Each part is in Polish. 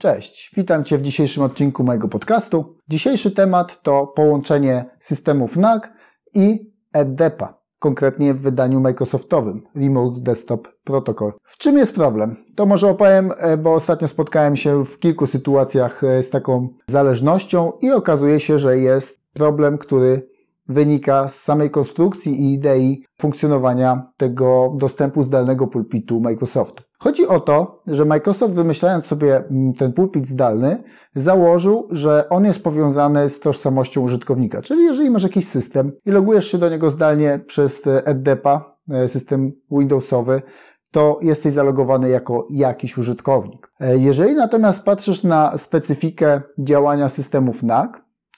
Cześć, witam Cię w dzisiejszym odcinku mojego podcastu. Dzisiejszy temat to połączenie systemów NAC i EDEPA, konkretnie w wydaniu Microsoftowym Remote Desktop Protocol. W czym jest problem? To może opowiem, e, bo ostatnio spotkałem się w kilku sytuacjach e, z taką zależnością i okazuje się, że jest problem, który wynika z samej konstrukcji i idei funkcjonowania tego dostępu zdalnego pulpitu Microsoftu. Chodzi o to, że Microsoft wymyślając sobie mm, ten pulpit zdalny, założył, że on jest powiązany z tożsamością użytkownika. Czyli jeżeli masz jakiś system i logujesz się do niego zdalnie przez EDDEPA, e, system Windowsowy, to jesteś zalogowany jako jakiś użytkownik. E, jeżeli natomiast patrzysz na specyfikę działania systemów NAC,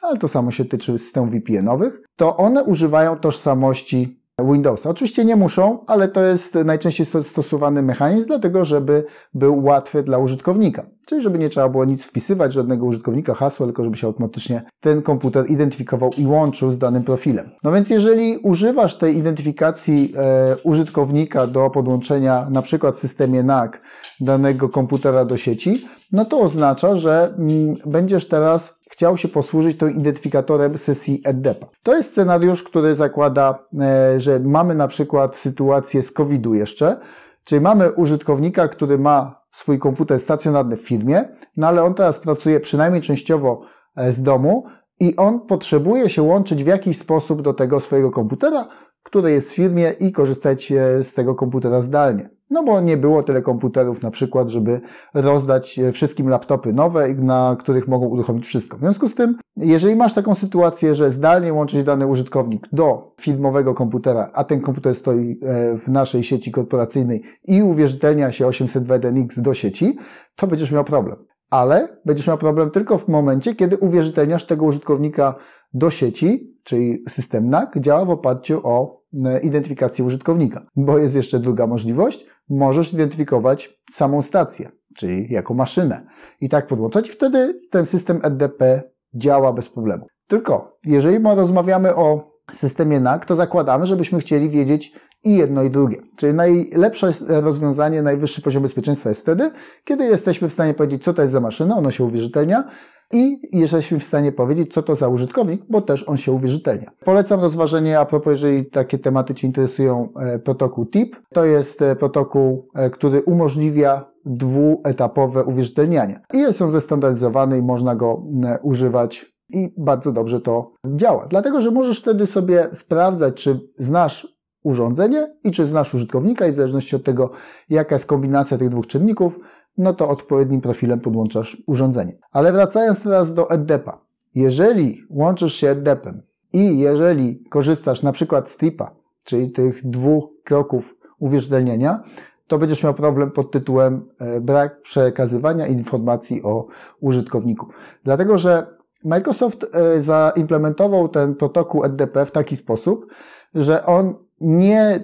ale to samo się tyczy systemów VPN-owych, to one używają tożsamości Windowsa. Oczywiście nie muszą, ale to jest najczęściej stosowany mechanizm, dlatego żeby był łatwy dla użytkownika. Czyli żeby nie trzeba było nic wpisywać, żadnego użytkownika, hasła, tylko żeby się automatycznie ten komputer identyfikował i łączył z danym profilem. No więc jeżeli używasz tej identyfikacji e, użytkownika do podłączenia na przykład w systemie NAC danego komputera do sieci, no to oznacza, że mm, będziesz teraz chciał się posłużyć tą identyfikatorem sesji EDDEPA. To jest scenariusz, który zakłada, e, że mamy na przykład sytuację z COVID-u jeszcze, czyli mamy użytkownika, który ma swój komputer stacjonarny w firmie, no ale on teraz pracuje przynajmniej częściowo e, z domu i on potrzebuje się łączyć w jakiś sposób do tego swojego komputera, który jest w firmie i korzystać e, z tego komputera zdalnie. No bo nie było tyle komputerów na przykład, żeby rozdać e, wszystkim laptopy nowe, na których mogą uruchomić wszystko. W związku z tym, jeżeli masz taką sytuację, że zdalnie łączyć dany użytkownik do filmowego komputera, a ten komputer stoi e, w naszej sieci korporacyjnej i uwierzytelnia się 802.1x do sieci, to będziesz miał problem. Ale będziesz miał problem tylko w momencie, kiedy uwierzytelniasz tego użytkownika do sieci, czyli system NAC działa w oparciu o e, identyfikację użytkownika. Bo jest jeszcze druga możliwość, możesz identyfikować samą stację, czyli jako maszynę i tak podłączać wtedy ten system EDP działa bez problemu. Tylko jeżeli rozmawiamy o systemie NAC, to zakładamy, żebyśmy chcieli wiedzieć i jedno i drugie. Czyli najlepsze rozwiązanie, najwyższy poziom bezpieczeństwa jest wtedy, kiedy jesteśmy w stanie powiedzieć, co to jest za maszyna, ono się uwierzytelnia i jesteśmy w stanie powiedzieć, co to za użytkownik, bo też on się uwierzytelnia. Polecam rozważenie, a propos, jeżeli takie tematy Ci interesują, e, protokół TIP. To jest e, protokół, e, który umożliwia dwuetapowe uwierzytelnianie. I jest on zestandaryzowany i można go używać i bardzo dobrze to działa. Dlatego, że możesz wtedy sobie sprawdzać, czy znasz urządzenie i czy znasz użytkownika i w zależności od tego, jaka jest kombinacja tych dwóch czynników, no to odpowiednim profilem podłączasz urządzenie. Ale wracając teraz do EDDEPA. Jeżeli łączysz się EDDEPem i jeżeli korzystasz na przykład z TIPA, czyli tych dwóch kroków uwierzytelnienia, to będziesz miał problem pod tytułem e, brak przekazywania informacji o użytkowniku. Dlatego, że Microsoft e, zaimplementował ten protokół EDP w taki sposób, że on nie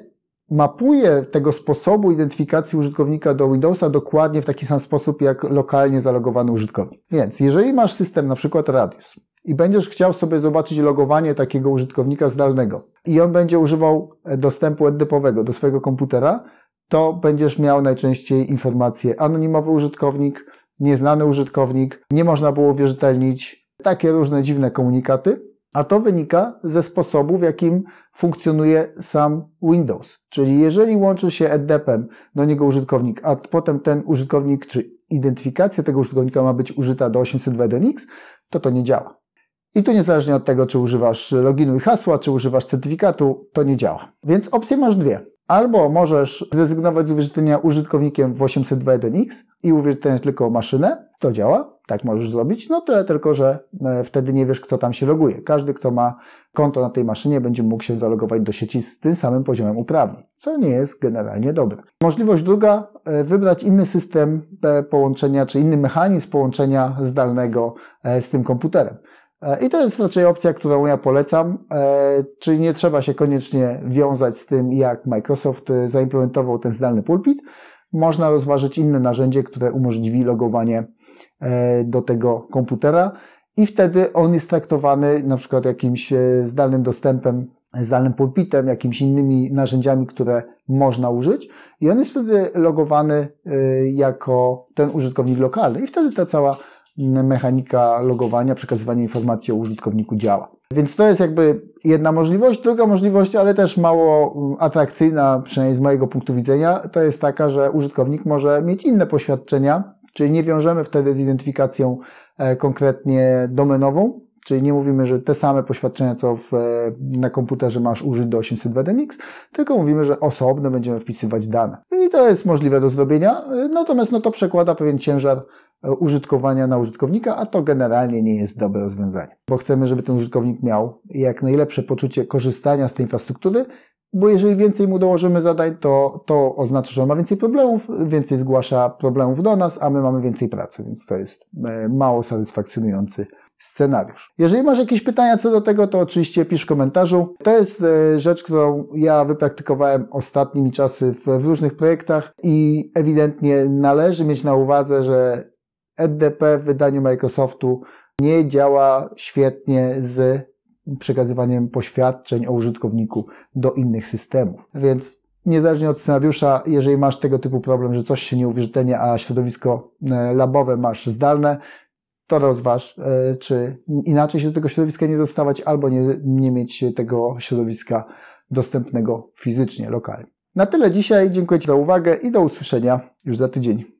mapuje tego sposobu identyfikacji użytkownika do Windowsa dokładnie w taki sam sposób jak lokalnie zalogowany użytkownik. Więc jeżeli masz system na przykład Radius i będziesz chciał sobie zobaczyć logowanie takiego użytkownika zdalnego i on będzie używał dostępu EDP-owego do swojego komputera, to będziesz miał najczęściej informację anonimowy użytkownik, nieznany użytkownik, nie można było uwierzytelnić, takie różne dziwne komunikaty. A to wynika ze sposobu, w jakim funkcjonuje sam Windows. Czyli jeżeli łączy się EDP-em do niego użytkownik, a potem ten użytkownik, czy identyfikacja tego użytkownika ma być użyta do 802.1x, to to nie działa. I tu niezależnie od tego, czy używasz loginu i hasła, czy używasz certyfikatu, to nie działa. Więc opcje masz dwie. Albo możesz zrezygnować z uwierzytelnienia użytkownikiem w 802.1x i uwierzytelniać tylko maszynę. To działa, tak możesz zrobić. No tyle tylko, że e, wtedy nie wiesz, kto tam się loguje. Każdy, kto ma konto na tej maszynie, będzie mógł się zalogować do sieci z tym samym poziomem uprawnień, co nie jest generalnie dobre. Możliwość druga, e, wybrać inny system e, połączenia, czy inny mechanizm połączenia zdalnego z tym komputerem. E, I to jest raczej opcja, którą ja polecam, e, czyli nie trzeba się koniecznie wiązać z tym, jak Microsoft e, zaimplementował ten zdalny pulpit. Można rozważyć inne narzędzie, które umożliwi logowanie do tego komputera. I wtedy on jest traktowany na przykład jakimś zdalnym dostępem zdalnym pulpitem, jakimiś innymi narzędziami, które można użyć. I on jest wtedy logowany jako ten użytkownik lokalny. I wtedy ta cała mechanika logowania, przekazywania informacji o użytkowniku działa. Więc to jest jakby jedna możliwość. Druga możliwość, ale też mało atrakcyjna, przynajmniej z mojego punktu widzenia, to jest taka, że użytkownik może mieć inne poświadczenia, czyli nie wiążemy wtedy z identyfikacją e, konkretnie domenową, Czyli nie mówimy, że te same poświadczenia, co w, e, na komputerze masz użyć do 802.1x, tylko mówimy, że osobno będziemy wpisywać dane. I to jest możliwe do zrobienia, e, natomiast no to przekłada pewien ciężar użytkowania na użytkownika, a to generalnie nie jest dobre rozwiązanie. Bo chcemy, żeby ten użytkownik miał jak najlepsze poczucie korzystania z tej infrastruktury, bo jeżeli więcej mu dołożymy zadań, to, to oznacza, że on ma więcej problemów, więcej zgłasza problemów do nas, a my mamy więcej pracy, więc to jest mało satysfakcjonujący scenariusz. Jeżeli masz jakieś pytania co do tego, to oczywiście pisz w komentarzu. To jest e, rzecz, którą ja wypraktykowałem ostatnimi czasy w, w różnych projektach i ewidentnie należy mieć na uwadze, że EDP w wydaniu Microsoftu nie działa świetnie z przekazywaniem poświadczeń o użytkowniku do innych systemów. Więc niezależnie od scenariusza, jeżeli masz tego typu problem, że coś się nie uwierzytelnia, a środowisko e, labowe masz zdalne, to rozważ, e, czy inaczej się do tego środowiska nie dostawać, albo nie, nie mieć tego środowiska dostępnego fizycznie, lokalnie. Na tyle dzisiaj. Dziękuję Ci za uwagę i do usłyszenia już za tydzień.